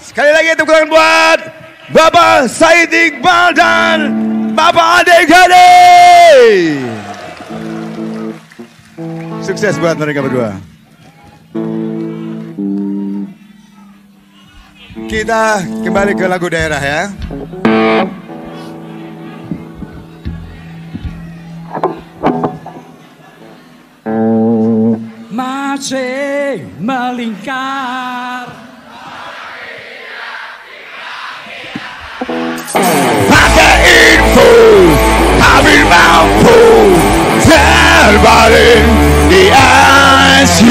Sekali lagi tepuk tangan buat Bapak Said Iqbal dan Bapak Ade Gade. Sukses buat mereka berdua. Kita kembali ke lagu daerah ya. Masih melingkar terbalik di asyik.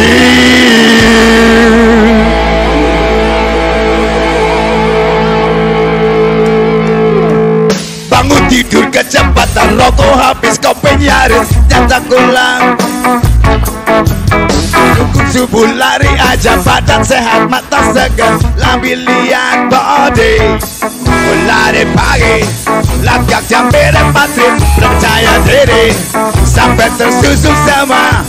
Bangun tidur kecepatan rokok habis kopi nyaris nyata ulang Subuh lari aja badan sehat mata segar. Lambi lihat body Mulai pagi. Langkah jam beda patrim Percaya diri Sampai tersusun sama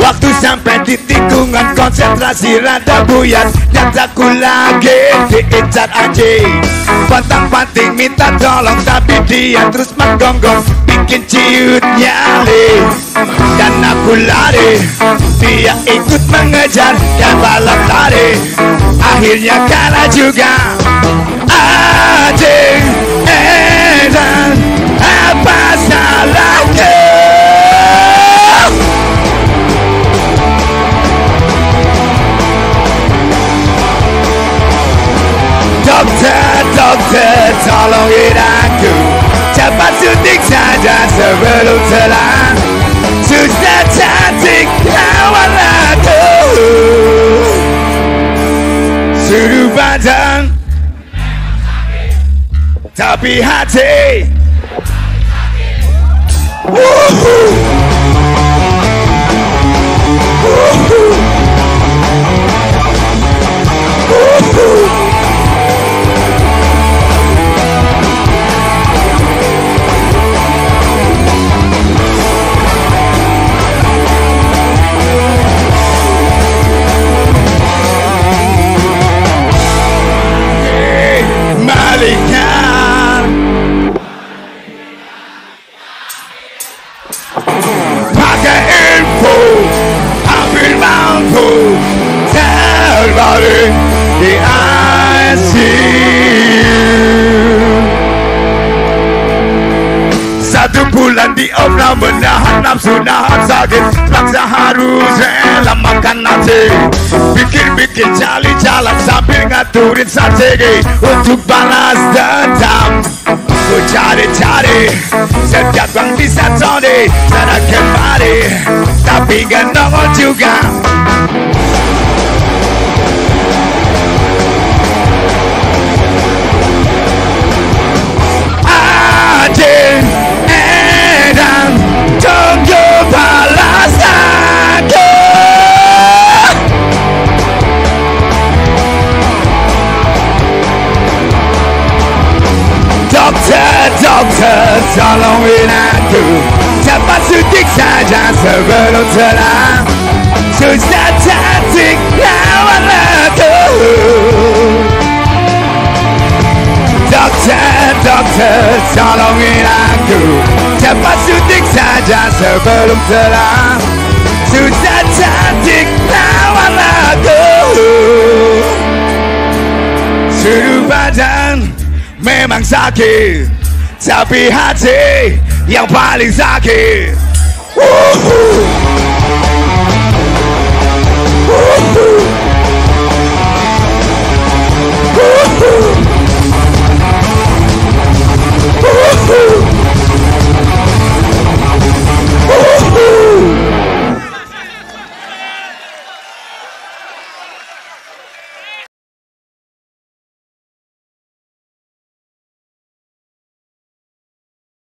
Waktu sampai di tikungan konsentrasi rada buyar Dan aku lagi diincar anjing Pantang panting minta tolong Tapi dia terus menggonggong Bikin ciut nyali Dan aku lari Dia ikut mengejar Dan balap lari. Akhirnya kalah juga. Anjing Edan Apa salahnya? Dokter, dokter, tolongin aku. Cepat suntik saja sebelum telah Suruh badan Tapi hati. Woohoo Ambil mampu Terbalik di ICU Satu bulan di opera menahan nafsu nahan sakit Paksa harus rela makan nasi Bikin-bikin cali jalan sambil ngaturin strategi Untuk balas dendam Ku cari-cari bisa tony Sana kemari Tapi gak nongol juga Adin Edan Tunggu balas aku Dokter, dokter, tolongin aku Cepat suntik saja sebelum telah Susah cantik lawan aku Dokter, dokter, tolongin aku Cepat saja sebelum telah Susah cantik lawan aku Suruh badan memang sakit Tapi hati ya mbali zake.